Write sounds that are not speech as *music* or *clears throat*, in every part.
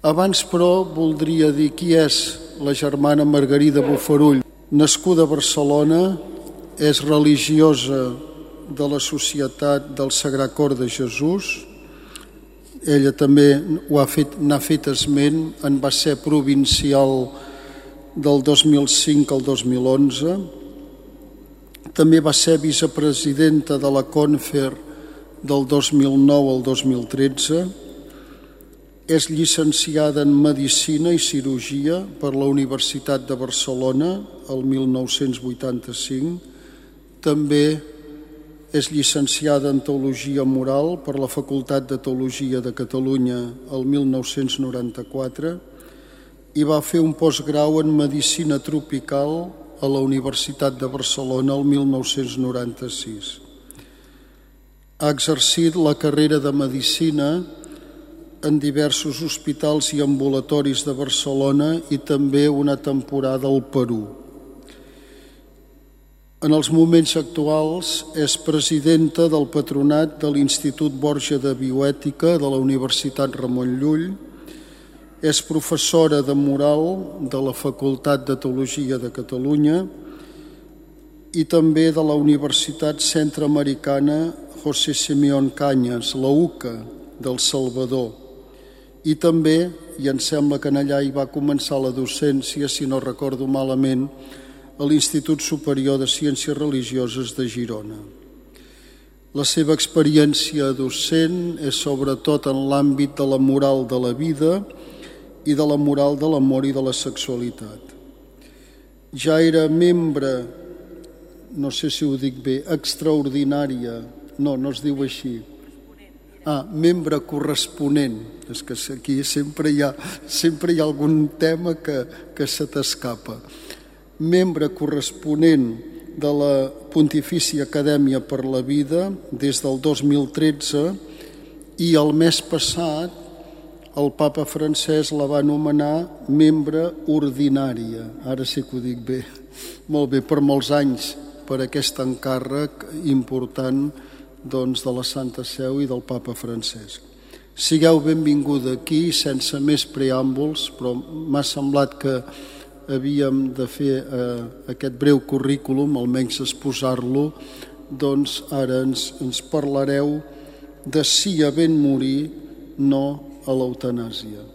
Abans, però, voldria dir qui és la germana Margarida Bufarull. Nascuda a Barcelona, és religiosa de la Societat del Sagrat Cor de Jesús. Ella també ho ha fet, n'ha fet esment, en va ser provincial del 2005 al 2011. També va ser vicepresidenta de la Confer del 2009 al 2013. És llicenciada en Medicina i Cirurgia per la Universitat de Barcelona el 1985. També és llicenciada en Teologia Moral per la Facultat de Teologia de Catalunya el 1994 i va fer un postgrau en Medicina Tropical a la Universitat de Barcelona el 1996. Ha exercit la carrera de Medicina en diversos hospitals i ambulatoris de Barcelona i també una temporada al Perú. En els moments actuals és presidenta del patronat de l'Institut Borja de Bioètica de la Universitat Ramon Llull, és professora de moral de la Facultat de Teologia de Catalunya i també de la Universitat Centroamericana José Simeón Cañas, la UCA del Salvador. I també, i em sembla que en allà hi va començar la docència, si no recordo malament, a l'Institut Superior de Ciències Religioses de Girona. La seva experiència docent és sobretot en l'àmbit de la moral de la vida i de la moral de l'amor i de la sexualitat. Ja era membre, no sé si ho dic bé, extraordinària, no, no es diu així, Ah, membre corresponent. És que aquí sempre hi ha, sempre hi ha algun tema que, que se t'escapa. Membre corresponent de la Pontifícia Acadèmia per la Vida des del 2013 i el mes passat el papa francès la va anomenar membre ordinària, ara sí que ho dic bé, molt bé, per molts anys, per aquest encàrrec important doncs, de la Santa Seu i del papa francès. Sigueu benvinguda aquí, sense més preàmbuls, però m'ha semblat que havíem de fer eh, aquest breu currículum, almenys exposar-lo, doncs ara ens, ens parlareu de si ben morir, no a l'eutanàsia.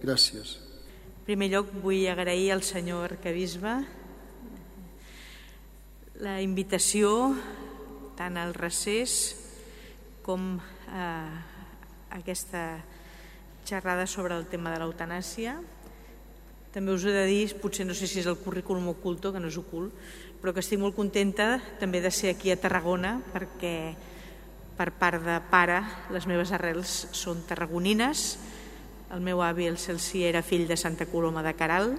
Gràcies. En primer lloc vull agrair al senyor arcabisbe la invitació tant al recés com a aquesta xerrada sobre el tema de l'eutanàsia també us he de dir, potser no sé si és el currículum oculto, que no és ocult, però que estic molt contenta també de ser aquí a Tarragona perquè per part de pare les meves arrels són tarragonines. El meu avi, el Celsi, era fill de Santa Coloma de Caral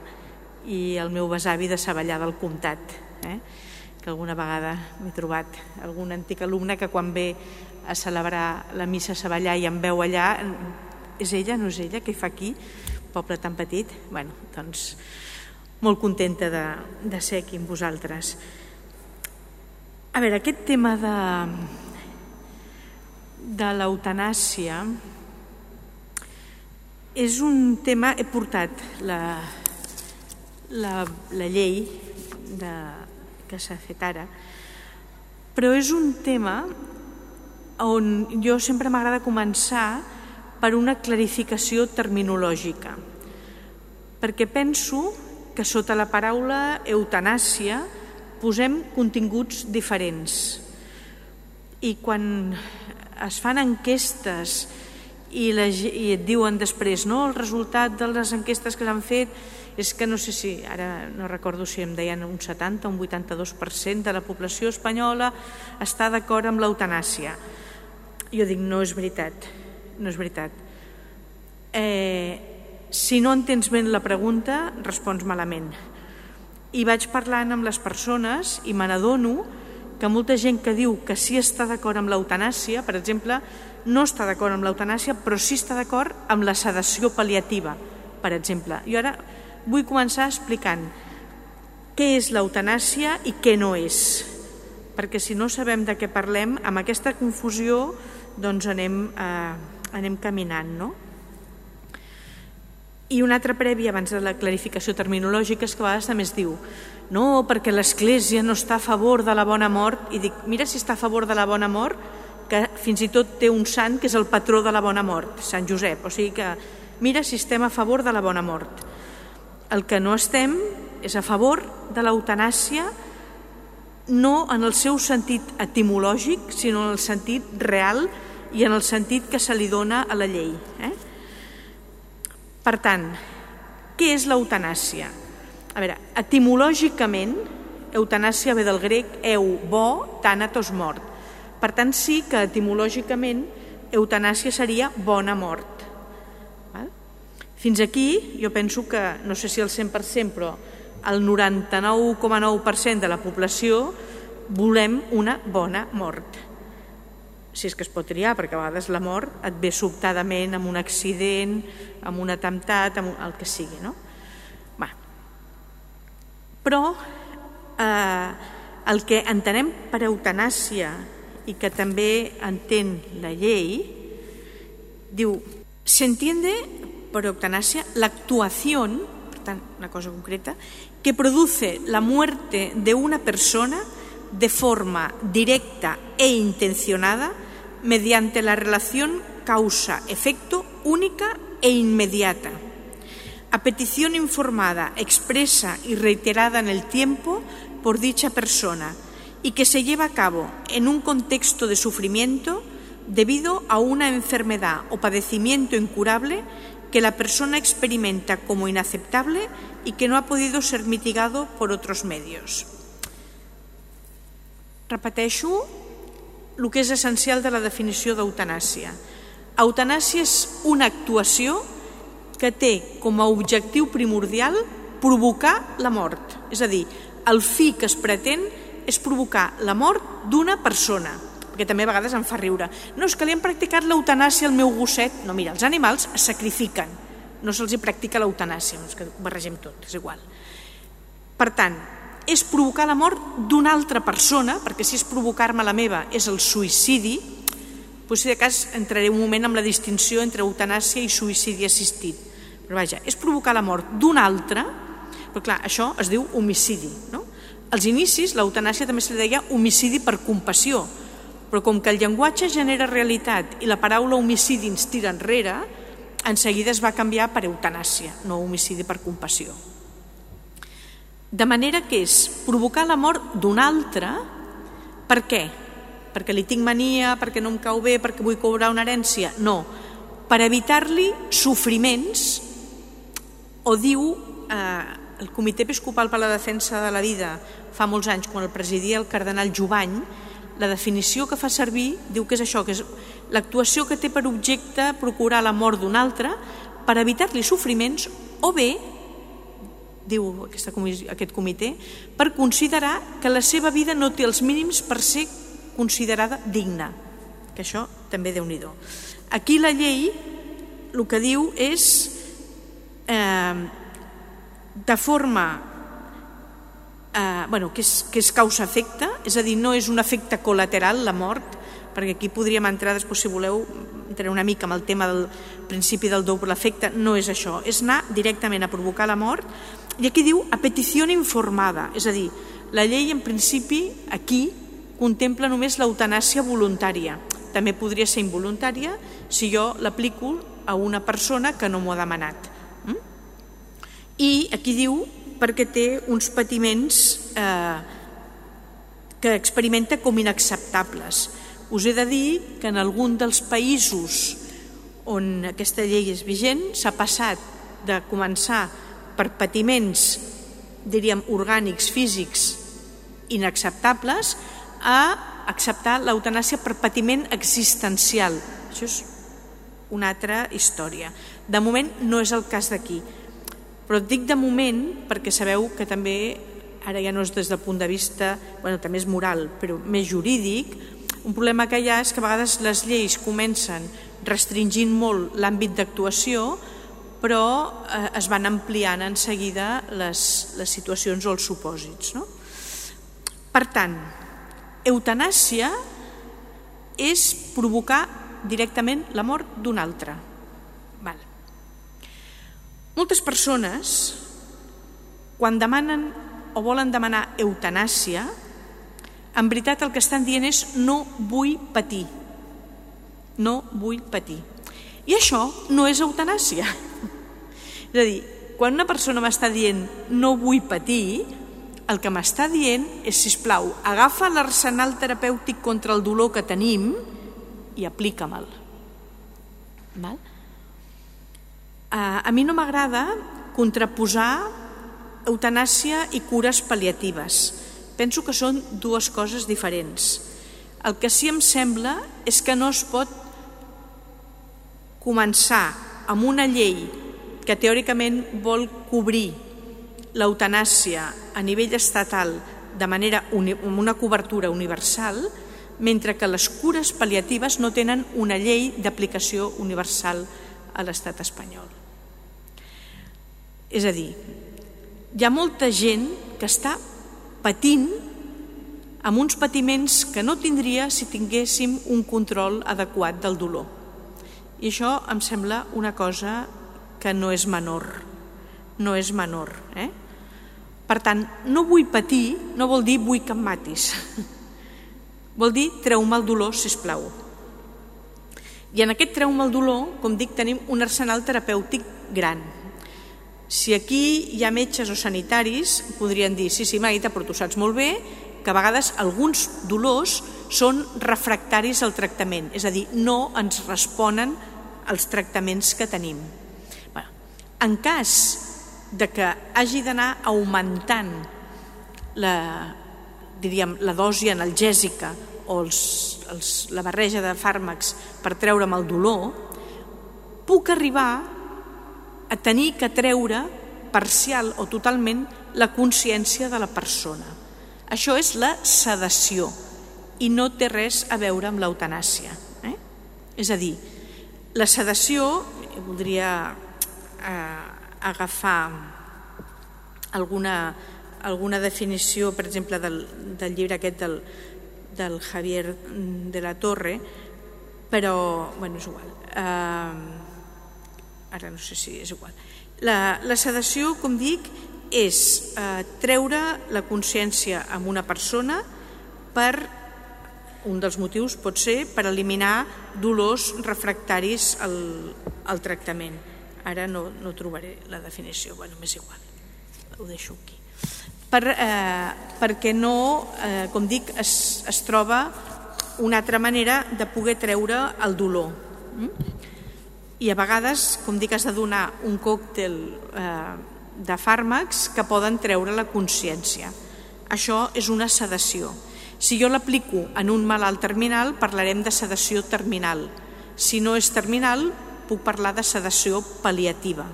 i el meu besavi de Savallà del Comtat, eh? Que alguna vegada m'he trobat algun antic alumne que quan ve a celebrar la missa a Savallà i em veu allà, és ella, no és ella, què fa aquí? poble tan petit, bueno, doncs molt contenta de, de ser aquí amb vosaltres. A veure, aquest tema de, de l'eutanàsia és un tema... He portat la, la, la llei de, que s'ha fet ara, però és un tema on jo sempre m'agrada començar per una clarificació terminològica, perquè penso que sota la paraula eutanàsia posem continguts diferents. I quan es fan enquestes i, la, i et diuen després no, el resultat de les enquestes que s'han fet és que no sé si, ara no recordo si em deien un 70 o un 82% de la població espanyola està d'acord amb l'eutanàsia. Jo dic, no és veritat no és veritat. Eh, si no entens ben la pregunta, respons malament. I vaig parlant amb les persones i me n'adono que molta gent que diu que sí està d'acord amb l'eutanàsia, per exemple, no està d'acord amb l'eutanàsia, però sí està d'acord amb la sedació pal·liativa, per exemple. I ara vull començar explicant què és l'eutanàsia i què no és, perquè si no sabem de què parlem, amb aquesta confusió doncs anem. Eh, anem caminant, no? I una altra prèvia, abans de la clarificació terminològica, és que a vegades també es diu no, perquè l'Església no està a favor de la bona mort, i dic, mira si està a favor de la bona mort, que fins i tot té un sant que és el patró de la bona mort, Sant Josep, o sigui que mira si estem a favor de la bona mort. El que no estem és a favor de l'eutanàsia no en el seu sentit etimològic, sinó en el sentit real i en el sentit que se li dona a la llei. Eh? Per tant, què és l'eutanàsia? A veure, etimològicament, eutanàsia ve del grec eu, bo, tànatos, mort. Per tant, sí que etimològicament eutanàsia seria bona mort. Val? Fins aquí, jo penso que, no sé si el 100%, però el 99,9% de la població volem una bona mort si és que es pot triar, perquè a vegades la mort et ve sobtadament amb un accident, amb un atemptat, amb el que sigui. No? Va. Però eh, el que entenem per eutanàsia i que també entén la llei, diu, se entiende por eutanasia la actuación, per una cosa concreta, que produce la muerte de una persona de forma directa e intencionada mediante la relación causa-efecto única e inmediata, a petición informada, expresa y reiterada en el tiempo por dicha persona y que se lleva a cabo en un contexto de sufrimiento debido a una enfermedad o padecimiento incurable que la persona experimenta como inaceptable y que no ha podido ser mitigado por otros medios. Repeteixo el que és essencial de la definició d'eutanàsia. Eutanàsia és una actuació que té com a objectiu primordial provocar la mort. És a dir, el fi que es pretén és provocar la mort d'una persona, perquè també a vegades em fa riure. No, és que li han practicat l'eutanàsia al meu gosset. No, mira, els animals es sacrifiquen, no se'ls hi practica l'eutanàsia, és que barregem tot, és igual. Per tant, és provocar la mort d'una altra persona, perquè si és provocar-me la meva és el suïcidi, doncs si de cas entraré un moment amb la distinció entre eutanàsia i suïcidi assistit. Però vaja, és provocar la mort d'un altre, però clar, això es diu homicidi. No? Als inicis l'eutanàsia també se li deia homicidi per compassió, però com que el llenguatge genera realitat i la paraula homicidi ens tira enrere, en seguida es va canviar per eutanàsia, no homicidi per compassió. De manera que és provocar la mort d'un altre, per què? Perquè li tinc mania, perquè no em cau bé, perquè vull cobrar una herència? No, per evitar-li sofriments, o diu eh, el Comitè Episcopal per la Defensa de la Vida fa molts anys, quan el presidia el cardenal Jubany, la definició que fa servir diu que és això, que és l'actuació que té per objecte procurar la mort d'un altre per evitar-li sofriments o bé diu aquesta aquest comitè, per considerar que la seva vida no té els mínims per ser considerada digna. Que això també déu nhi Aquí la llei el que diu és eh, de forma eh, bueno, que és, que és causa-efecte, és a dir, no és un efecte col·lateral la mort, perquè aquí podríem entrar després, si voleu, entrar una mica amb el tema del principi del doble efecte, no és això, és anar directament a provocar la mort i aquí diu a petició informada, és a dir, la llei en principi aquí contempla només l'eutanàsia voluntària. També podria ser involuntària si jo l'aplico a una persona que no m'ho ha demanat. I aquí diu perquè té uns patiments eh, que experimenta com inacceptables. Us he de dir que en algun dels països on aquesta llei és vigent s'ha passat de començar per patiments, diríem, orgànics, físics, inacceptables, a acceptar l'eutanàsia per patiment existencial. Això és una altra història. De moment no és el cas d'aquí, però et dic de moment perquè sabeu que també, ara ja no és des del punt de vista, bueno, també és moral, però més jurídic, un problema que hi ha és que a vegades les lleis comencen restringint molt l'àmbit d'actuació, però eh, es van ampliant en seguida les, les situacions o els supòsits. No? Per tant, eutanàsia és provocar directament la mort d'un altre. Val. Moltes persones, quan demanen o volen demanar eutanàsia, en veritat el que estan dient és no vull patir. No vull patir. I això no és eutanàsia. És a dir, quan una persona m'està dient no vull patir, el que m'està dient és, si plau, agafa l'arsenal terapèutic contra el dolor que tenim i aplica-me'l. Val? A mi no m'agrada contraposar eutanàsia i cures pal·liatives. Penso que són dues coses diferents. El que sí em sembla és que no es pot començar amb una llei que teòricament vol cobrir l'eutanàsia a nivell estatal de manera amb una cobertura universal, mentre que les cures pal·liatives no tenen una llei d'aplicació universal a l'estat espanyol. És a dir, hi ha molta gent que està patint amb uns patiments que no tindria si tinguéssim un control adequat del dolor. I això em sembla una cosa que no és menor. No és menor. Eh? Per tant, no vull patir no vol dir vull que em matis. *laughs* Vol dir treu-me el dolor, si plau. I en aquest treu-me el dolor, com dic, tenim un arsenal terapèutic gran. Si aquí hi ha metges o sanitaris, podrien dir, sí, sí, Marita, però tu saps molt bé que a vegades alguns dolors són refractaris al tractament, és a dir, no ens responen als tractaments que tenim. Bé, en cas de que hagi d'anar augmentant la, diríem, la dosi analgèsica o els, els, la barreja de fàrmacs per treure'm el dolor, puc arribar a tenir que treure parcial o totalment la consciència de la persona. Això és la sedació i no té res a veure amb l'eutanàsia. Eh? És a dir, la sedació, voldria eh, agafar alguna, alguna definició, per exemple, del, del llibre aquest del, del Javier de la Torre, però, bueno, és igual. Uh, ara no sé si és igual. La, la sedació, com dic, és uh, treure la consciència amb una persona per un dels motius pot ser per eliminar dolors refractaris al, al tractament. Ara no, no trobaré la definició, bueno, m'és igual ho deixo aquí. Per, eh, perquè no, eh, com dic, es, es troba una altra manera de poder treure el dolor. Mm? I a vegades, com dic, has de donar un còctel eh, de fàrmacs que poden treure la consciència. Això és una sedació. Si jo l'aplico en un malalt terminal, parlarem de sedació terminal. Si no és terminal, puc parlar de sedació pal·liativa.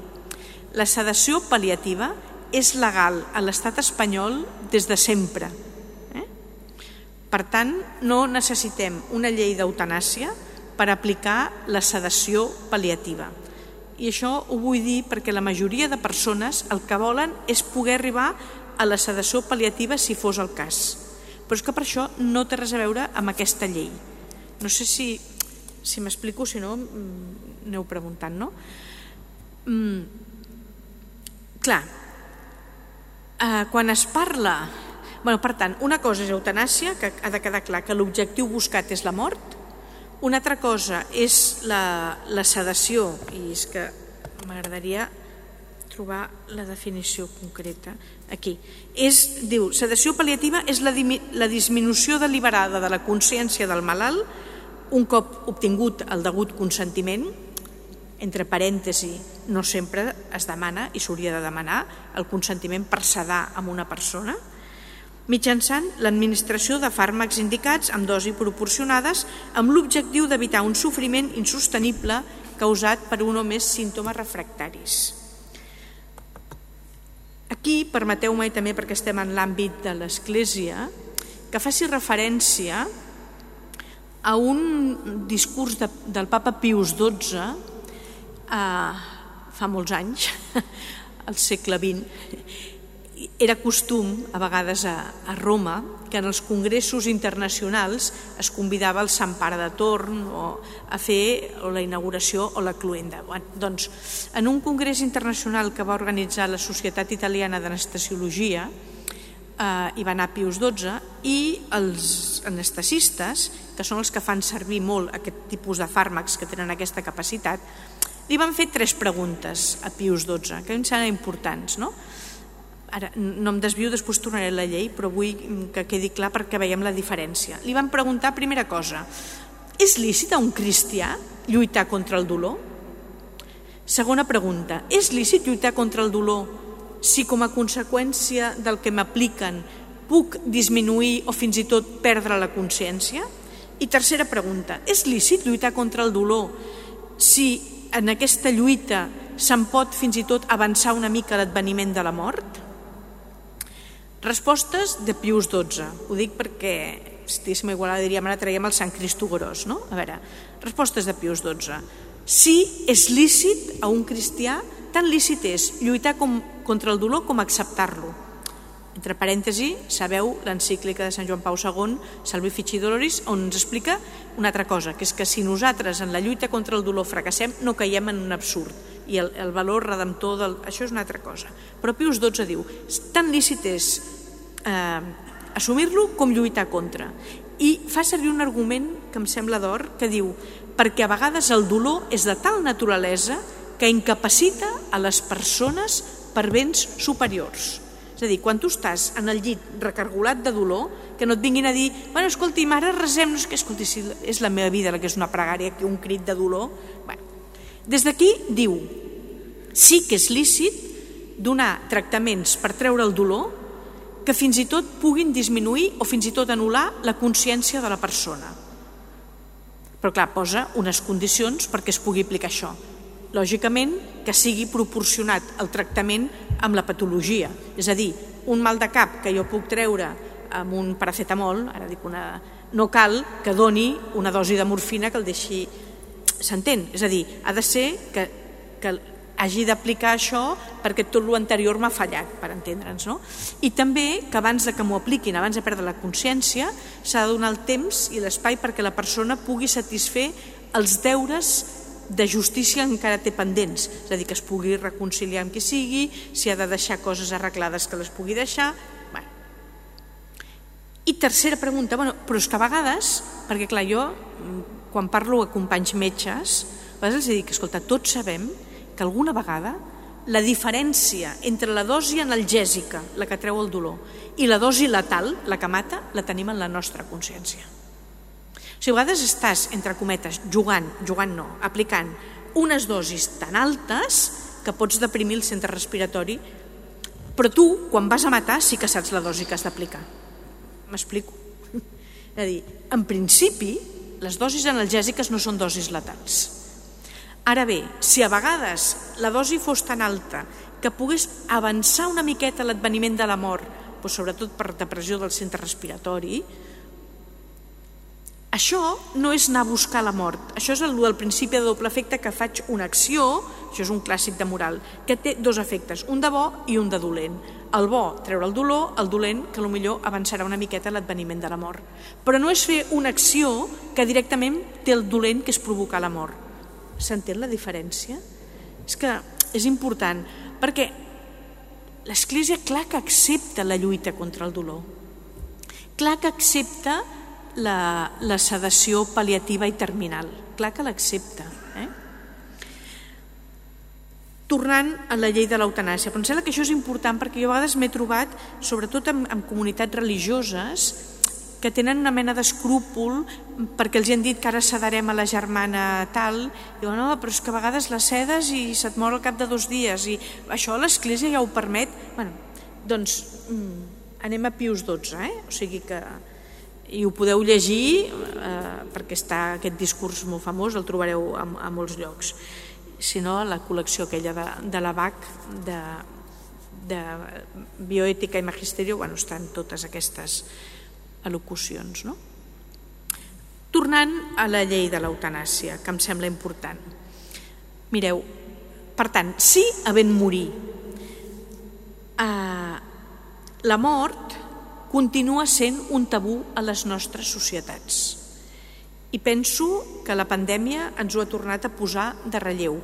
La sedació pal·liativa és legal a l'estat espanyol des de sempre. Eh? Per tant, no necessitem una llei d'eutanàsia per aplicar la sedació pal·liativa. I això ho vull dir perquè la majoria de persones el que volen és poder arribar a la sedació pal·liativa si fos el cas. Però és que per això no té res a veure amb aquesta llei. No sé si, si m'explico, si no, mm, aneu preguntant, no? Mm, clar, eh, quan es parla... Bueno, per tant, una cosa és eutanàsia, que ha de quedar clar que l'objectiu buscat és la mort, una altra cosa és la, la sedació, i és que m'agradaria trobar la definició concreta aquí. És, diu, sedació pal·liativa és la, la disminució deliberada de la consciència del malalt un cop obtingut el degut consentiment, entre parèntesi, no sempre es demana i s'hauria de demanar el consentiment per sedar amb una persona, mitjançant l'administració de fàrmacs indicats amb dosi proporcionades amb l'objectiu d'evitar un sofriment insostenible causat per un o més símptomes refractaris. Aquí, permeteu-me també perquè estem en l'àmbit de l'Església, que faci referència a un discurs de, del papa Pius XII eh, fa molts anys, *laughs* al segle XX, era costum, a vegades a, a Roma, que en els congressos internacionals es convidava el Sant Pare de Torn o a fer o la inauguració o la cluenda. Bueno, doncs, en un congrés internacional que va organitzar la Societat Italiana d'Anestesiologia, eh, hi va anar Pius XII, i els anestesistes, que són els que fan servir molt aquest tipus de fàrmacs que tenen aquesta capacitat, li van fer tres preguntes a Pius XII, que em semblen importants, no? Ara no em desvio, després tornaré a la llei, però vull que quedi clar perquè veiem la diferència. Li van preguntar, primera cosa, és lícit a un cristià lluitar contra el dolor? Segona pregunta, és lícit lluitar contra el dolor si com a conseqüència del que m'apliquen puc disminuir o fins i tot perdre la consciència? I tercera pregunta, és lícit lluitar contra el dolor si en aquesta lluita se'n pot fins i tot avançar una mica l'adveniment de la mort? Respostes de Pius XII. Ho dic perquè, si estiguéssim igualada, diríem ara traiem el Sant Cristo Gros, no? A veure, respostes de Pius XII. Sí, és lícit a un cristià, tan lícit és lluitar com, contra el dolor com acceptar-lo. Entre parèntesi, sabeu l'encíclica de Sant Joan Pau II, Salvi Fici Doloris, on ens explica una altra cosa, que és que si nosaltres en la lluita contra el dolor fracassem, no caiem en un absurd i el, el valor redemptor del... això és una altra cosa. Però Pius XII diu, tan lícit és eh, assumir-lo com lluitar contra. I fa servir un argument que em sembla d'or, que diu, perquè a vegades el dolor és de tal naturalesa que incapacita a les persones per béns superiors. És a dir, quan tu estàs en el llit recargolat de dolor, que no et vinguin a dir, bueno, escolti, ara resem, no és que, escolti, si és la meva vida la que és una pregària, que un crit de dolor, bueno, des d'aquí diu, sí que és lícit donar tractaments per treure el dolor que fins i tot puguin disminuir o fins i tot anul·lar la consciència de la persona. Però clar, posa unes condicions perquè es pugui aplicar això. Lògicament, que sigui proporcionat el tractament amb la patologia. És a dir, un mal de cap que jo puc treure amb un paracetamol, ara dic una... no cal que doni una dosi de morfina que el deixi s'entén? És a dir, ha de ser que, que hagi d'aplicar això perquè tot l'anterior m'ha fallat, per entendre'ns. No? I també que abans de que m'ho apliquin, abans de perdre la consciència, s'ha de donar el temps i l'espai perquè la persona pugui satisfer els deures de justícia encara té pendents, és a dir, que es pugui reconciliar amb qui sigui, si ha de deixar coses arreglades que les pugui deixar... Bueno. I tercera pregunta, bueno, però és que a vegades, perquè clar, jo quan parlo a companys metges, a vegades els dic, escolta, tots sabem que alguna vegada la diferència entre la dosi analgèsica, la que treu el dolor, i la dosi letal, la que mata, la tenim en la nostra consciència. Sigui, a vegades estàs, entre cometes, jugant, jugant no, aplicant unes dosis tan altes que pots deprimir el centre respiratori, però tu, quan vas a matar, sí que saps la dosi que has d'aplicar. M'explico? És a dir, en principi, les dosis analgèsiques no són dosis letals. Ara bé, si a vegades la dosi fos tan alta que pogués avançar una miqueta l'adveniment de la mort, doncs sobretot per depressió del centre respiratori, això no és anar a buscar la mort, això és el del principi de doble efecte que faig una acció, això és un clàssic de moral, que té dos efectes, un de bo i un de dolent. El bo, treure el dolor, el dolent, que millor avançarà una miqueta l'adveniment de la mort. Però no és fer una acció que directament té el dolent que és provocar la mort. S'entén la diferència? És que és important, perquè l'Església clar que accepta la lluita contra el dolor, clar que accepta la, la sedació pal·liativa i terminal. Clar que l'accepta. Eh? Tornant a la llei de l'eutanàsia, però em sembla que això és important perquè jo a vegades m'he trobat, sobretot en, en comunitats religioses, que tenen una mena d'escrúpol perquè els han dit que ara sedarem a la germana tal, i diuen, no, però és que a vegades la cedes i se't mor al cap de dos dies, i això l'Església ja ho permet. Bueno, doncs mm, anem a Pius XII, eh? o sigui que i ho podeu llegir eh, perquè està aquest discurs molt famós, el trobareu a, a molts llocs. Si no, la col·lecció aquella de, de la BAC de, de bioètica i magisterio, bueno, estan totes aquestes elocucions. No? Tornant a la llei de l'eutanàsia, que em sembla important. Mireu, per tant, si havent morir eh, la mort continua sent un tabú a les nostres societats. I penso que la pandèmia ens ho ha tornat a posar de relleu.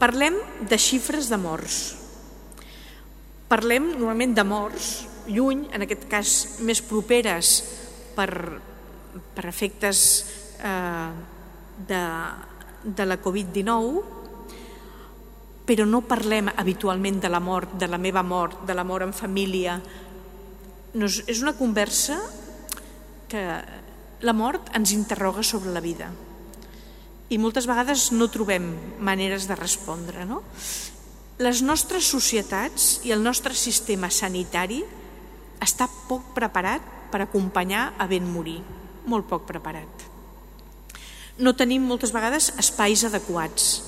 Parlem de xifres de morts. Parlem normalment de morts lluny, en aquest cas més properes per, per efectes eh, de, de la Covid-19, però no parlem habitualment de la mort, de la meva mort, de la mort en família. No, és, és una conversa que la mort ens interroga sobre la vida i moltes vegades no trobem maneres de respondre. No? Les nostres societats i el nostre sistema sanitari està poc preparat per acompanyar a ben morir, molt poc preparat. No tenim moltes vegades espais adequats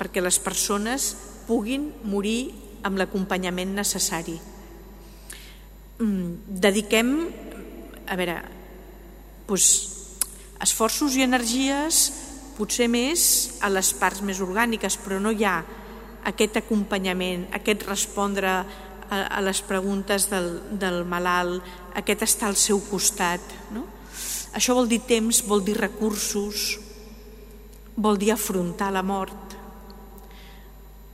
perquè les persones puguin morir amb l'acompanyament necessari. Mm, dediquem, a veure, doncs, esforços i energies potser més a les parts més orgàniques, però no hi ha aquest acompanyament, aquest respondre a, a les preguntes del, del malalt, aquest estar al seu costat. No? Això vol dir temps, vol dir recursos, vol dir afrontar la mort.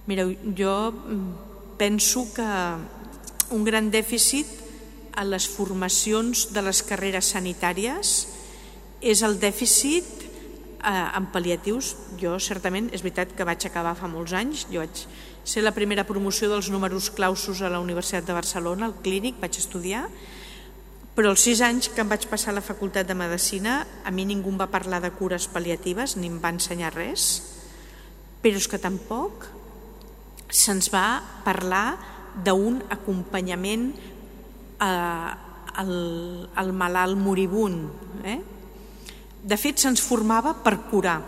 Mireu, jo mm, penso que un gran dèficit a les formacions de les carreres sanitàries és el dèficit eh, en pal·liatius. Jo, certament, és veritat que vaig acabar fa molts anys, jo vaig ser la primera promoció dels números clausos a la Universitat de Barcelona, al clínic, vaig estudiar, però els sis anys que em vaig passar a la Facultat de Medicina, a mi ningú em va parlar de cures pal·liatives, ni em va ensenyar res, però és que tampoc se'ns va parlar d'un acompanyament eh, al, al malalt moribund. Eh? De fet, se'ns formava per curar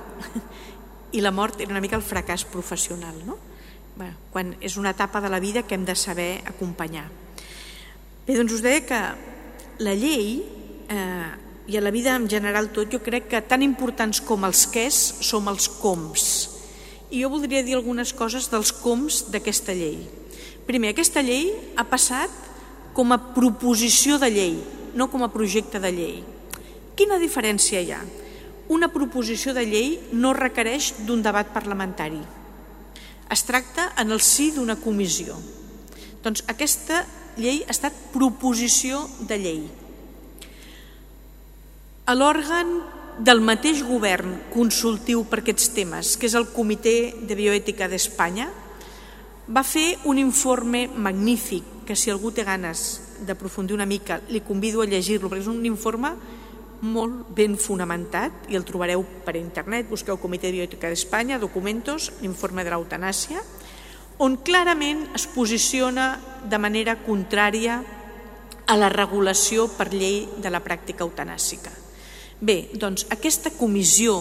*laughs* i la mort era una mica el fracàs professional, no? Bé, quan és una etapa de la vida que hem de saber acompanyar. Bé, doncs us deia que la llei eh, i a la vida en general tot, jo crec que tan importants com els quès som els coms i jo voldria dir algunes coses dels coms d'aquesta llei. Primer, aquesta llei ha passat com a proposició de llei, no com a projecte de llei. Quina diferència hi ha? Una proposició de llei no requereix d'un debat parlamentari. Es tracta en el si d'una comissió. Doncs aquesta llei ha estat proposició de llei. A l'òrgan del mateix govern consultiu per aquests temes, que és el Comitè de Bioètica d'Espanya, va fer un informe magnífic, que si algú té ganes d'aprofundir una mica, li convido a llegir-lo, perquè és un informe molt ben fonamentat i el trobareu per internet, busqueu Comitè de Bioètica d'Espanya, documentos, l'informe de l'eutanàsia, on clarament es posiciona de manera contrària a la regulació per llei de la pràctica eutanàsica. Bé, doncs aquesta comissió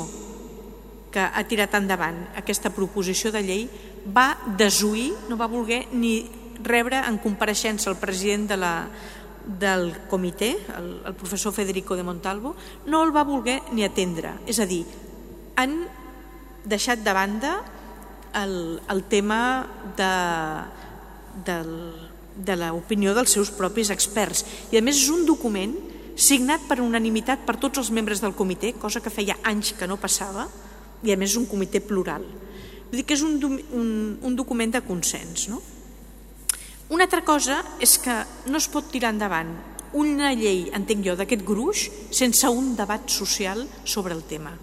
que ha tirat endavant aquesta proposició de llei va desuir, no va voler ni rebre en compareixença el president de la, del comitè, el, el professor Federico de Montalvo, no el va voler ni atendre. És a dir, han deixat de banda el, el tema de, del, de l'opinió dels seus propis experts. I a més és un document signat per unanimitat per tots els membres del comitè, cosa que feia anys que no passava, i a més és un comitè plural. Vull dir que és un, un, un document de consens. No? Una altra cosa és que no es pot tirar endavant una llei, entenc jo, d'aquest gruix sense un debat social sobre el tema.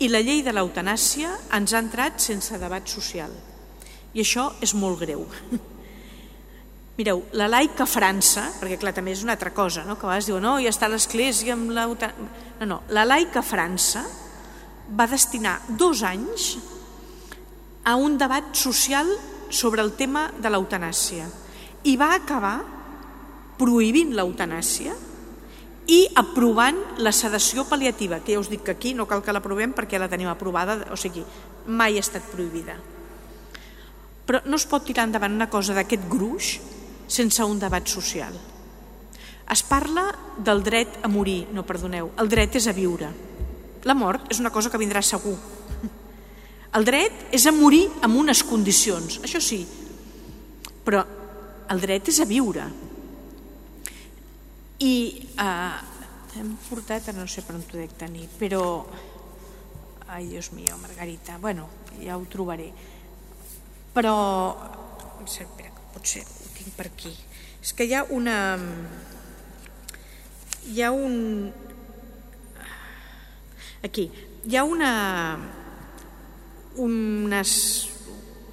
I la llei de l'eutanàsia ens ha entrat sense debat social. I això és molt greu. *laughs* Mireu, la laica França, perquè clar, també és una altra cosa, no? que a vegades diuen, no, ja està l'Església amb la... No, no, la laica França va destinar dos anys a un debat social sobre el tema de l'eutanàsia i va acabar prohibint l'eutanàsia i aprovant la sedació pal·liativa, que ja us dic que aquí no cal que l'aprovem perquè la tenim aprovada, o sigui, mai ha estat prohibida. Però no es pot tirar endavant una cosa d'aquest gruix sense un debat social. Es parla del dret a morir, no perdoneu, el dret és a viure. La mort és una cosa que vindrà segur. El dret és a morir amb unes condicions, això sí, però el dret és a viure. I eh, hem portat, no sé per on t'ho dec tenir, però... Ai, Dios mío, Margarita, bueno, ja ho trobaré. Però... Espera, potser ho tinc per aquí. És que hi ha una... Hi ha un... Aquí. Hi ha una... Unes,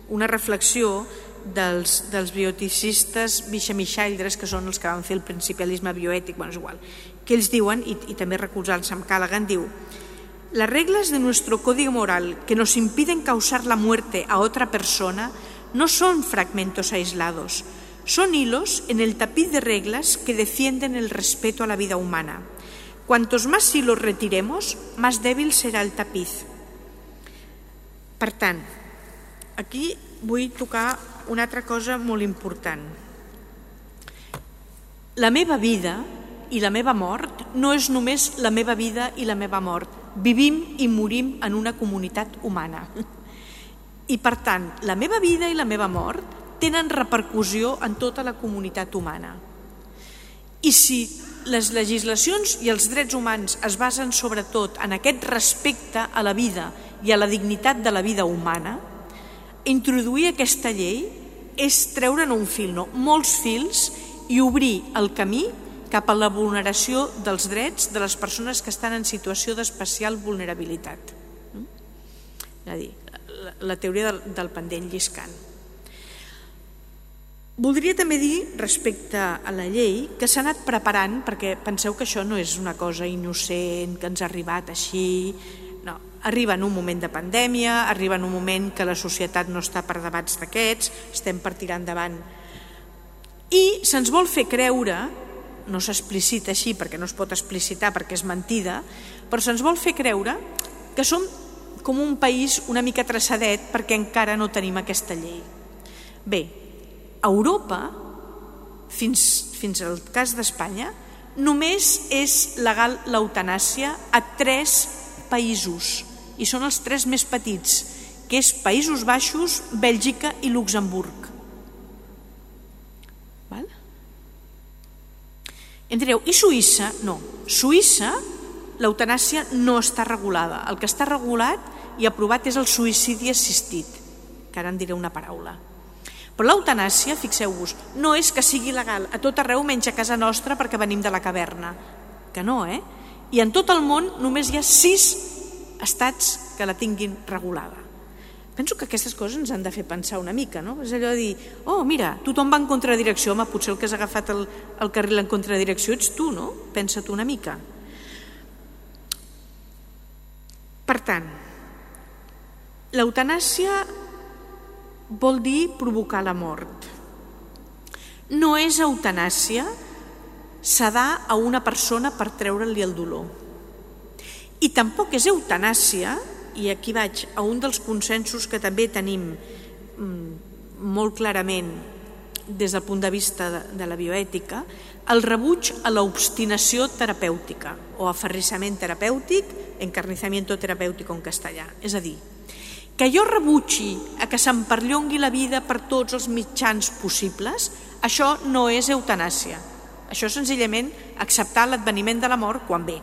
una reflexió dels, dels bioticistes bixamixaildres, que són els que van fer el principialisme bioètic, bueno, és igual, que ells diuen, i, i també recolzant-se amb Callaghan, diu Las reglas de nuestro código moral que nos impiden causar la muerte a otra persona no son fragmentos aislados, son hilos en el tapiz de reglas que defienden el respeto a la vida humana. Cuantos más hilos retiremos, más débil serà el tapiz. Per tant, aquí vull tocar una altra cosa molt important. La meva vida i la meva mort no és només la meva vida i la meva mort. Vivim i morim en una comunitat humana. I per tant, la meva vida i la meva mort tenen repercussió en tota la comunitat humana. I si les legislacions i els drets humans es basen sobretot en aquest respecte a la vida i a la dignitat de la vida humana, introduir aquesta llei és treure'n un fil, no? molts fils, i obrir el camí cap a la vulneració dels drets de les persones que estan en situació d'especial vulnerabilitat. És a dir, la teoria del, del pendent lliscant. Voldria també dir, respecte a la llei, que s'ha anat preparant, perquè penseu que això no és una cosa innocent, que ens ha arribat així, Arriba en un moment de pandèmia, arriba en un moment que la societat no està per debats d'aquests, estem per tirar endavant. I se'ns vol fer creure, no s'explicita així perquè no es pot explicitar perquè és mentida, però se'ns vol fer creure que som com un país una mica traçadet perquè encara no tenim aquesta llei. Bé, Europa, fins, fins al cas d'Espanya, només és legal l'eutanàsia a tres països i són els tres més petits, que és Països Baixos, Bèlgica i Luxemburg. Val? Em direu, i Suïssa? No. Suïssa, l'eutanàsia no està regulada. El que està regulat i aprovat és el suïcidi assistit, que ara en diré una paraula. Però l'eutanàsia, fixeu-vos, no és que sigui legal a tot arreu menys a casa nostra perquè venim de la caverna. Que no, eh? I en tot el món només hi ha sis estats que la tinguin regulada. Penso que aquestes coses ens han de fer pensar una mica, no? És allò de dir, oh, mira, tothom va en contradirecció, home, potser el que has agafat el, el carril en contradirecció ets tu, no? Pensa tu una mica. Per tant, l'eutanàsia vol dir provocar la mort. No és eutanàsia sedar a una persona per treure-li el dolor i tampoc és eutanàsia, i aquí vaig a un dels consensos que també tenim mm, molt clarament des del punt de vista de la bioètica, el rebuig a l'obstinació terapèutica o aferrissament terapèutic, encarnizamiento terapèutic en castellà. És a dir, que jo rebutgi a que se'm perllongui la vida per tots els mitjans possibles, això no és eutanàsia. Això és senzillament acceptar l'adveniment de la mort quan ve.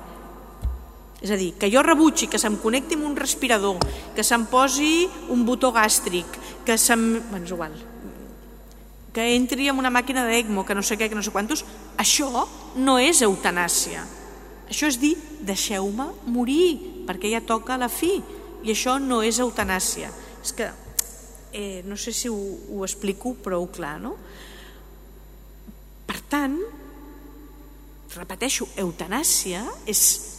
És a dir, que jo rebutgi que se'm connecti amb un respirador, que se'm posi un botó gàstric, que se'm... Bueno, és igual. Que entri en una màquina d'ECMO, que no sé què, que no sé quantos... Això no és eutanàsia. Això és dir, deixeu-me morir, perquè ja toca la fi. I això no és eutanàsia. És que, eh, no sé si ho, ho explico prou clar, no? Per tant, repeteixo, eutanàsia és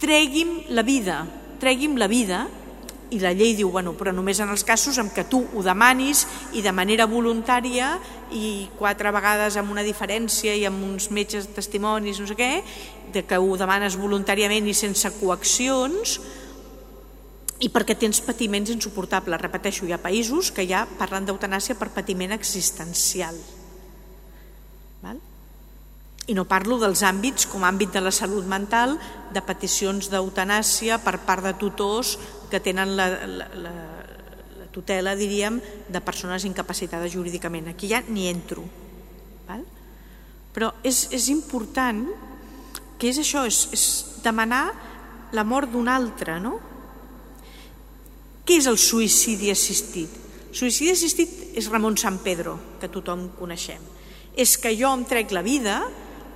tregui'm la vida, tregui'm la vida, i la llei diu, bueno, però només en els casos en què tu ho demanis i de manera voluntària i quatre vegades amb una diferència i amb uns metges testimonis, no sé què, de que ho demanes voluntàriament i sense coaccions i perquè tens patiments insuportables. Repeteixo, hi ha països que ja parlen d'eutanàsia per patiment existencial. I no parlo dels àmbits com àmbit de la salut mental, de peticions d'eutanàsia per part de tutors que tenen la, la, la, la tutela, diríem, de persones incapacitades jurídicament. Aquí ja n'hi entro. Val? Però és, és important que és això, és, és demanar la mort d'un altre, no? Què és el suïcidi assistit? Suïcidi assistit és Ramon San Pedro, que tothom coneixem. És que jo em trec la vida,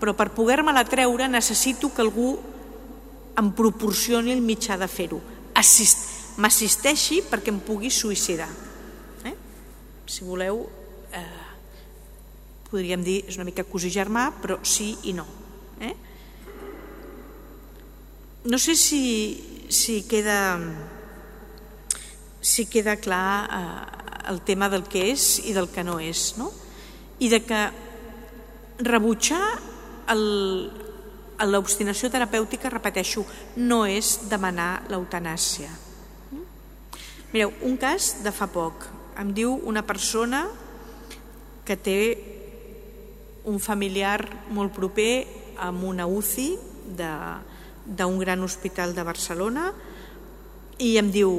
però per poder-me-la treure necessito que algú em proporcioni el mitjà de fer-ho. Assist, M'assisteixi perquè em pugui suïcidar. Eh? Si voleu, eh, podríem dir, és una mica cosí germà, però sí i no. Eh? No sé si, si queda si queda clar eh, el tema del que és i del que no és, no? I de que rebutjar l'obstinació terapèutica, repeteixo, no és demanar l'eutanàsia. Mireu, un cas de fa poc. Em diu una persona que té un familiar molt proper amb una UCI d'un gran hospital de Barcelona i em diu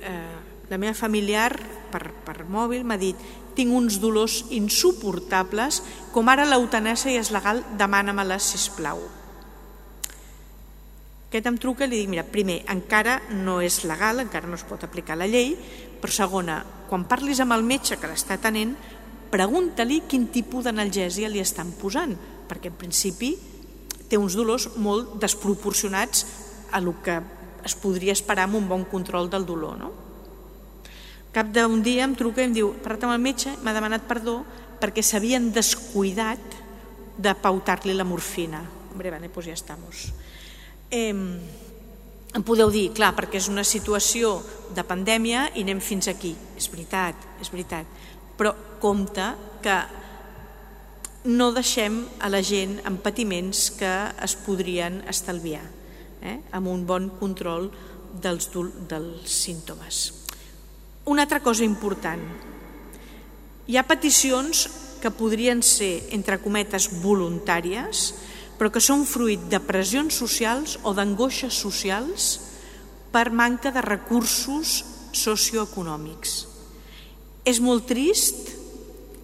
eh, la meva familiar per, per mòbil m'ha dit tinc uns dolors insuportables com ara l'eutanàsia és legal demana-me-la sisplau aquest em truca i li dic, mira, primer, encara no és legal, encara no es pot aplicar la llei, però segona, quan parlis amb el metge que l'està tenent, pregunta-li quin tipus d'analgèsia li estan posant, perquè en principi té uns dolors molt desproporcionats a el que es podria esperar amb un bon control del dolor. No? Cap d'un dia em truca i em diu, parlat amb el metge, m'ha demanat perdó perquè s'havien descuidat de pautar-li la morfina. Hombre, vale, pues ja estamos eh, em podeu dir, clar, perquè és una situació de pandèmia i anem fins aquí. És veritat, és veritat. Però compte que no deixem a la gent amb patiments que es podrien estalviar, eh? amb un bon control dels, dels símptomes. Una altra cosa important. Hi ha peticions que podrien ser, entre cometes, voluntàries, però que són fruit de pressions socials o d'angoixes socials per manca de recursos socioeconòmics. És molt trist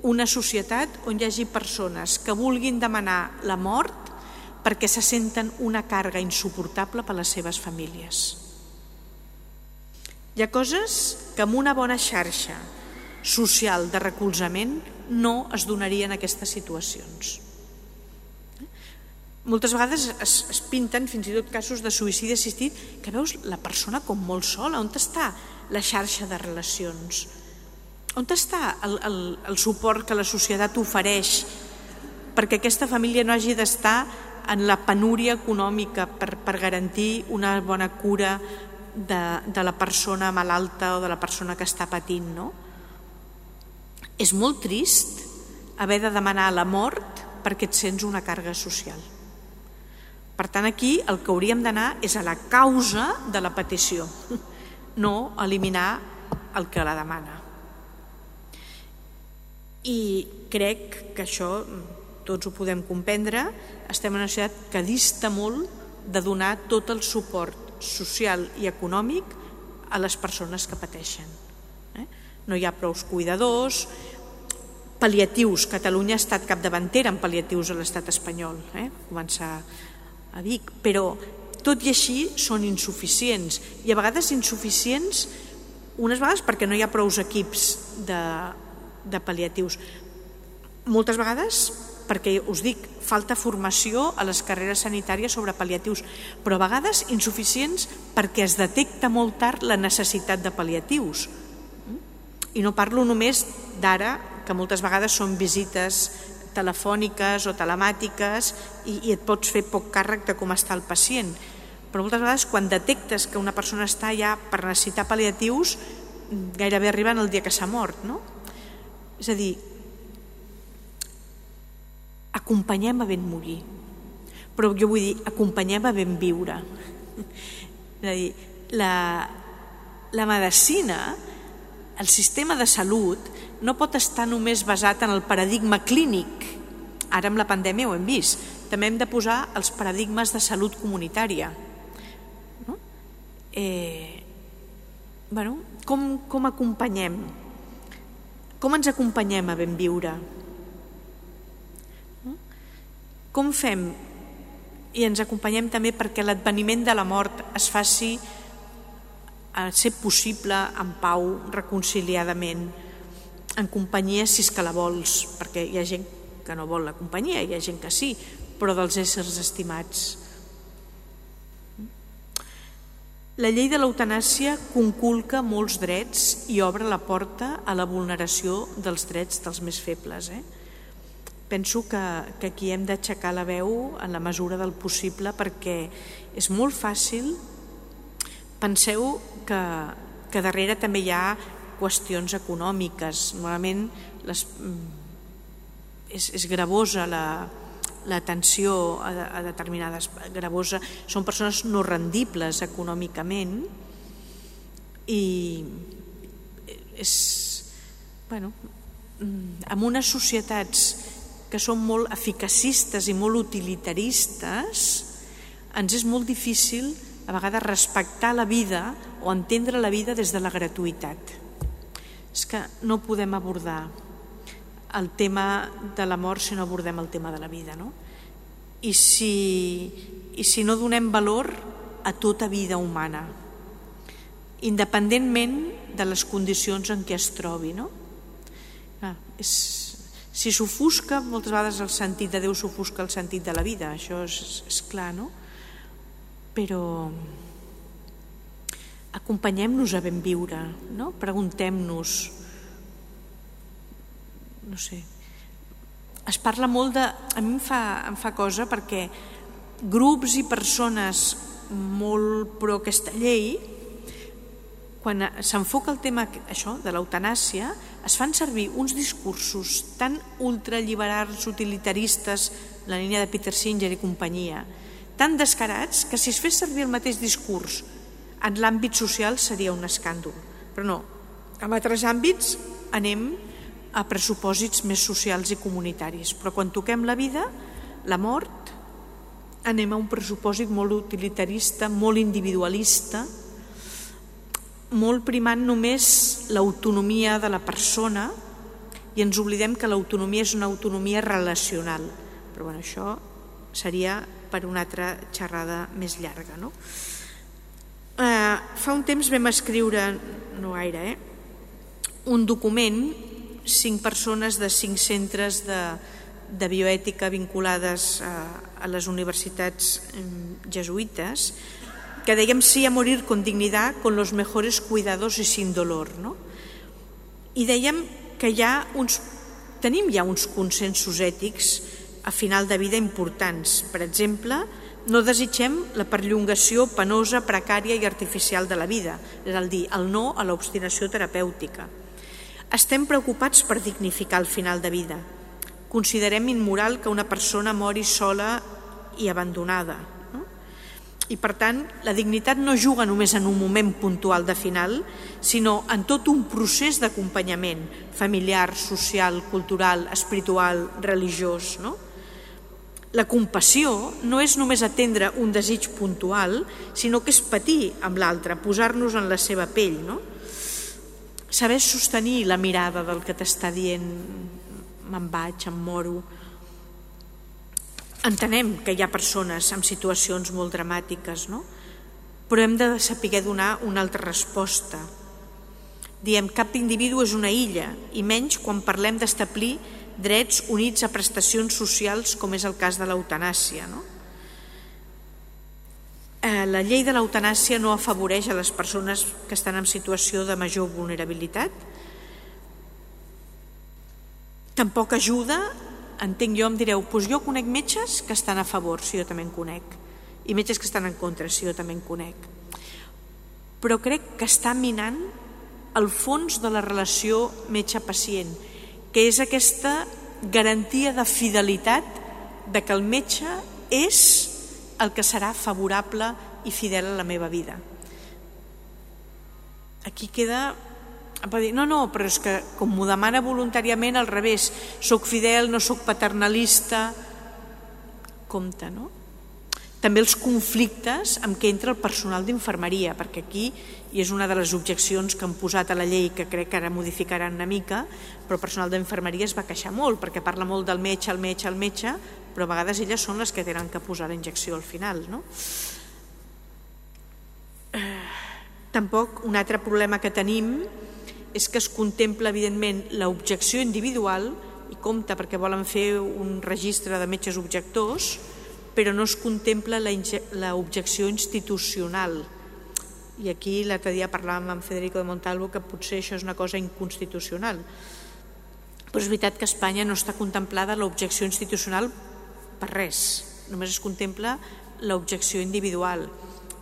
una societat on hi hagi persones que vulguin demanar la mort perquè se senten una càrrega insuportable per a les seves famílies. Hi ha coses que amb una bona xarxa social de recolzament no es donarien aquestes situacions. Moltes vegades es, es pinten fins i tot casos de suïcidi assistit que veus la persona com molt sola. On està la xarxa de relacions? On està el, el, el suport que la societat ofereix perquè aquesta família no hagi d'estar en la penúria econòmica per, per garantir una bona cura de, de la persona malalta o de la persona que està patint, no? És molt trist haver de demanar la mort perquè et sents una càrrega social. Per tant, aquí el que hauríem d'anar és a la causa de la petició, *laughs* no eliminar el que la demana. I crec que això tots ho podem comprendre, estem en una societat que dista molt de donar tot el suport social i econòmic a les persones que pateixen. Eh? No hi ha prou cuidadors, pal·liatius. Catalunya ha estat capdavantera en pal·liatius a l'estat espanyol. Eh? Començar a Vic, però tot i així són insuficients i a vegades insuficients unes vegades perquè no hi ha prous equips de, de pal·liatius moltes vegades perquè us dic, falta formació a les carreres sanitàries sobre pal·liatius però a vegades insuficients perquè es detecta molt tard la necessitat de pal·liatius i no parlo només d'ara que moltes vegades són visites telefòniques o telemàtiques i, i et pots fer poc càrrec de com està el pacient. Però moltes vegades quan detectes que una persona està ja per necessitar pal·liatius gairebé arriben el dia que s'ha mort, no? És a dir, acompanyem a ben morir, però jo vull dir, acompanyem a ben viure. És a dir, la, la medicina, el sistema de salut, no pot estar només basat en el paradigma clínic. Ara amb la pandèmia ho hem vist. També hem de posar els paradigmes de salut comunitària. No? Eh, bueno, com, com acompanyem? Com ens acompanyem a ben viure? Com fem? I ens acompanyem també perquè l'adveniment de la mort es faci a ser possible en pau, reconciliadament, en companyia si és que la vols, perquè hi ha gent que no vol la companyia, hi ha gent que sí, però dels éssers estimats. La llei de l'eutanàsia conculca molts drets i obre la porta a la vulneració dels drets dels més febles. Eh? Penso que, que aquí hem d'aixecar la veu en la mesura del possible perquè és molt fàcil. Penseu que, que darrere també hi ha qüestions econòmiques. Normalment les, mm, és, és gravosa la, l'atenció a, a determinades gravosa són persones no rendibles econòmicament i és bueno, en unes societats que són molt eficacistes i molt utilitaristes ens és molt difícil a vegades respectar la vida o entendre la vida des de la gratuïtat és que no podem abordar el tema de la mort si no abordem el tema de la vida. No? I, si, I si no donem valor a tota vida humana, independentment de les condicions en què es trobi. No? Ah, és, si s'ofusca, moltes vegades el sentit de Déu s'ofusca el sentit de la vida, això és, és clar, no? Però acompanyem-nos a ben viure, no? preguntem-nos no sé, es parla molt de... A mi em fa, em fa cosa perquè grups i persones molt pro aquesta llei, quan s'enfoca el tema això de l'eutanàsia, es fan servir uns discursos tan ultralliberals, utilitaristes, la línia de Peter Singer i companyia, tan descarats que si es fes servir el mateix discurs en l'àmbit social seria un escàndol. Però no, en altres àmbits anem a pressupòsits més socials i comunitaris. Però quan toquem la vida, la mort, anem a un pressupòsit molt utilitarista, molt individualista, molt primant només l'autonomia de la persona i ens oblidem que l'autonomia és una autonomia relacional. Però bueno, això seria per una altra xerrada més llarga. No? Eh, fa un temps vam escriure, no gaire, eh, un document cinc persones de cinc centres de, de bioètica vinculades a, a les universitats jesuïtes que dèiem sí a morir con dignidad, con los mejores cuidados y sin dolor. No? I dèiem que hi ha uns, tenim ja uns consensos ètics a final de vida importants. Per exemple, no desitgem la perllongació penosa, precària i artificial de la vida, és a dir, el no a l'obstinació terapèutica. Estem preocupats per dignificar el final de vida. Considerem immoral que una persona mori sola i abandonada. I per tant, la dignitat no juga només en un moment puntual de final, sinó en tot un procés d'acompanyament familiar, social, cultural, espiritual, religiós. No? La compassió no és només atendre un desig puntual, sinó que és patir amb l'altre, posar-nos en la seva pell, no? saber sostenir la mirada del que t'està dient me'n vaig, em moro. Entenem que hi ha persones amb situacions molt dramàtiques, no? però hem de saber donar una altra resposta. Diem, cap individu és una illa, i menys quan parlem d'establir drets units a prestacions socials, com és el cas de l'eutanàsia. No? Eh, la llei de l'eutanàsia no afavoreix a les persones que estan en situació de major vulnerabilitat. Tampoc ajuda, entenc jo, em direu, doncs jo conec metges que estan a favor, si jo també en conec, i metges que estan en contra, si jo també en conec. Però crec que està minant el fons de la relació metge-pacient, que és aquesta garantia de fidelitat de que el metge és el que serà favorable i fidel a la meva vida. Aquí queda va dir, no, no, però és que com m'ho demana voluntàriament al revés, sóc fidel, no sóc paternalista, compte, no? també els conflictes amb què entra el personal d'infermeria, perquè aquí, i és una de les objeccions que han posat a la llei, que crec que ara modificaran una mica, però el personal d'infermeria es va queixar molt, perquè parla molt del metge, el metge, el metge, però a vegades elles són les que tenen que posar la injecció al final. No? Eh, tampoc un altre problema que tenim és que es contempla, evidentment, l'objecció individual, i compta perquè volen fer un registre de metges objectors, però no es contempla l'objecció institucional. I aquí l'altre dia parlàvem amb Federico de Montalvo que potser això és una cosa inconstitucional. Però és veritat que a Espanya no està contemplada l'objecció institucional per res, només es contempla l'objecció individual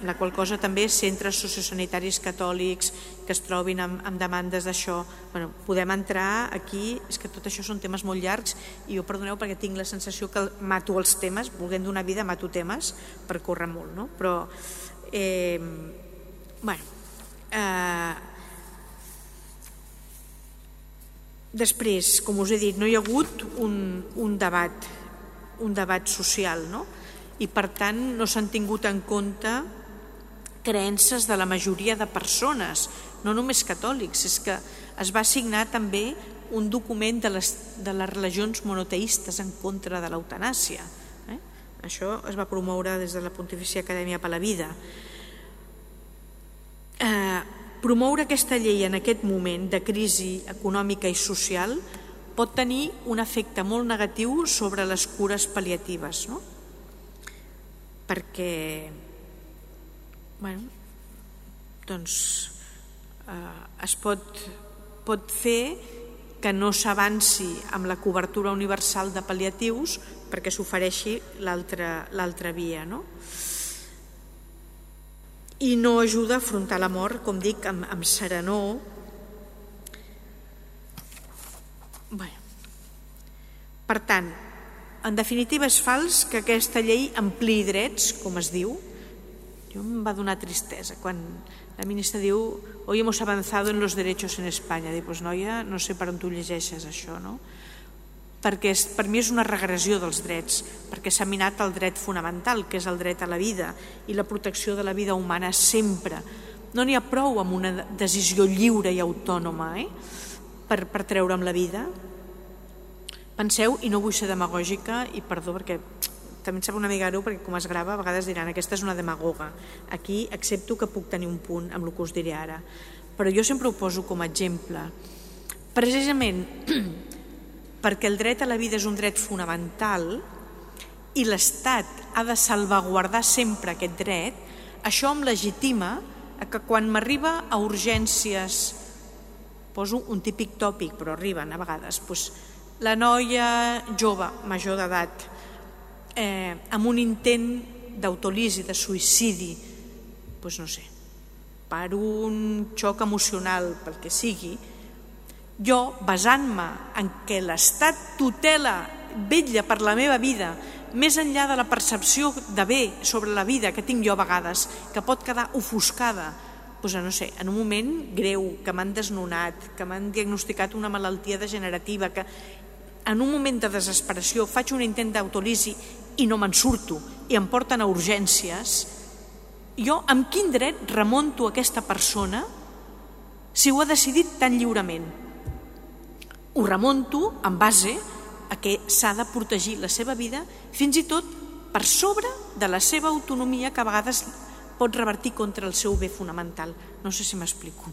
la qual cosa també centres sociosanitaris catòlics que es trobin amb, amb demandes d'això. Bueno, podem entrar aquí, és que tot això són temes molt llargs i jo perdoneu perquè tinc la sensació que mato els temes, volent donar vida mato temes per córrer molt, no? Però, eh, bueno, eh, després, com us he dit, no hi ha hagut un, un debat, un debat social, no? i per tant no s'han tingut en compte creences de la majoria de persones, no només catòlics, és que es va signar també un document de les, de les religions monoteistes en contra de l'eutanàsia. Eh? Això es va promoure des de la Pontifícia Acadèmia per la Vida. Eh, promoure aquesta llei en aquest moment de crisi econòmica i social pot tenir un efecte molt negatiu sobre les cures pal·liatives, no? perquè bueno, doncs eh, es pot, pot fer que no s'avanci amb la cobertura universal de pal·liatius perquè s'ofereixi l'altra via. No? I no ajuda a afrontar la mort, com dic, amb, amb serenor. Bé. Per tant, en definitiva és fals que aquesta llei ampliï drets, com es diu, jo em va donar tristesa quan la ministra diu hoy hemos avanzado en los derechos en España. Dic, pues noia, no sé per on tu llegeixes això, no? Perquè és, per mi és una regressió dels drets, perquè s'ha minat el dret fonamental, que és el dret a la vida i la protecció de la vida humana sempre. No n'hi ha prou amb una decisió lliure i autònoma eh? per, per treure'm la vida. Penseu, i no vull ser demagògica, i perdó perquè també em sembla una mica greu perquè com es grava a vegades diran aquesta és una demagoga. Aquí accepto que puc tenir un punt amb el que us diré ara. Però jo sempre ho poso com a exemple. Precisament *clears throat* perquè el dret a la vida és un dret fonamental i l'Estat ha de salvaguardar sempre aquest dret, això em legitima que quan m'arriba a urgències, poso un típic tòpic, però arriben a vegades, doncs, la noia jove, major d'edat, eh, amb un intent d'autolisi, de suïcidi, doncs no sé, per un xoc emocional, pel que sigui, jo, basant-me en que l'Estat tutela, vetlla per la meva vida, més enllà de la percepció de bé sobre la vida que tinc jo a vegades, que pot quedar ofuscada, doncs, no sé, en un moment greu, que m'han desnonat, que m'han diagnosticat una malaltia degenerativa, que en un moment de desesperació faig un intent d'autolisi i no me'n surto i em porten a urgències, jo amb quin dret remonto aquesta persona si ho ha decidit tan lliurement? Ho remonto en base a que s'ha de protegir la seva vida fins i tot per sobre de la seva autonomia que a vegades pot revertir contra el seu bé fonamental. No sé si m'explico.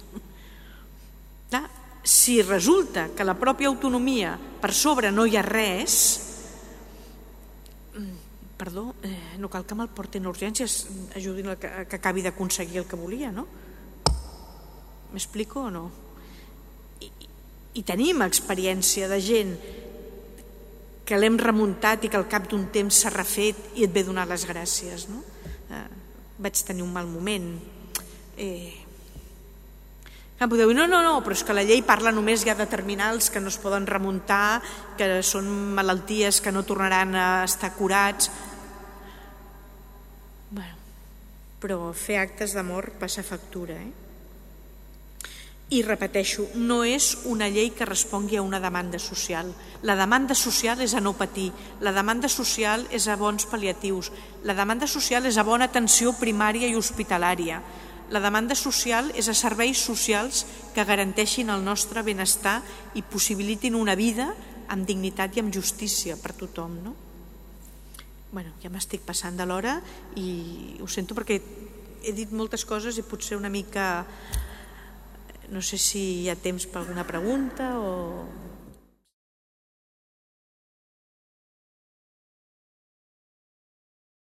Si resulta que la pròpia autonomia per sobre no hi ha res, perdó, eh, no cal que me'l portin a urgències, ajudin a que, que acabi d'aconseguir el que volia, no? M'explico o no? I, I tenim experiència de gent que l'hem remuntat i que al cap d'un temps s'ha refet i et ve donar les gràcies, no? Eh, vaig tenir un mal moment. Eh, podeu dir, no, no, no, però és que la llei parla només ja de terminals que no es poden remuntar, que són malalties que no tornaran a estar curats. Però fer actes d'amor passa factura, eh? I repeteixo, no és una llei que respongui a una demanda social. La demanda social és a no patir, la demanda social és a bons pal·liatius, la demanda social és a bona atenció primària i hospitalària, la demanda social és a serveis socials que garanteixin el nostre benestar i possibilitin una vida amb dignitat i amb justícia per tothom. No? Bueno, ja m'estic passant de l'hora i ho sento perquè he dit moltes coses i potser una mica no sé si hi ha temps per alguna pregunta o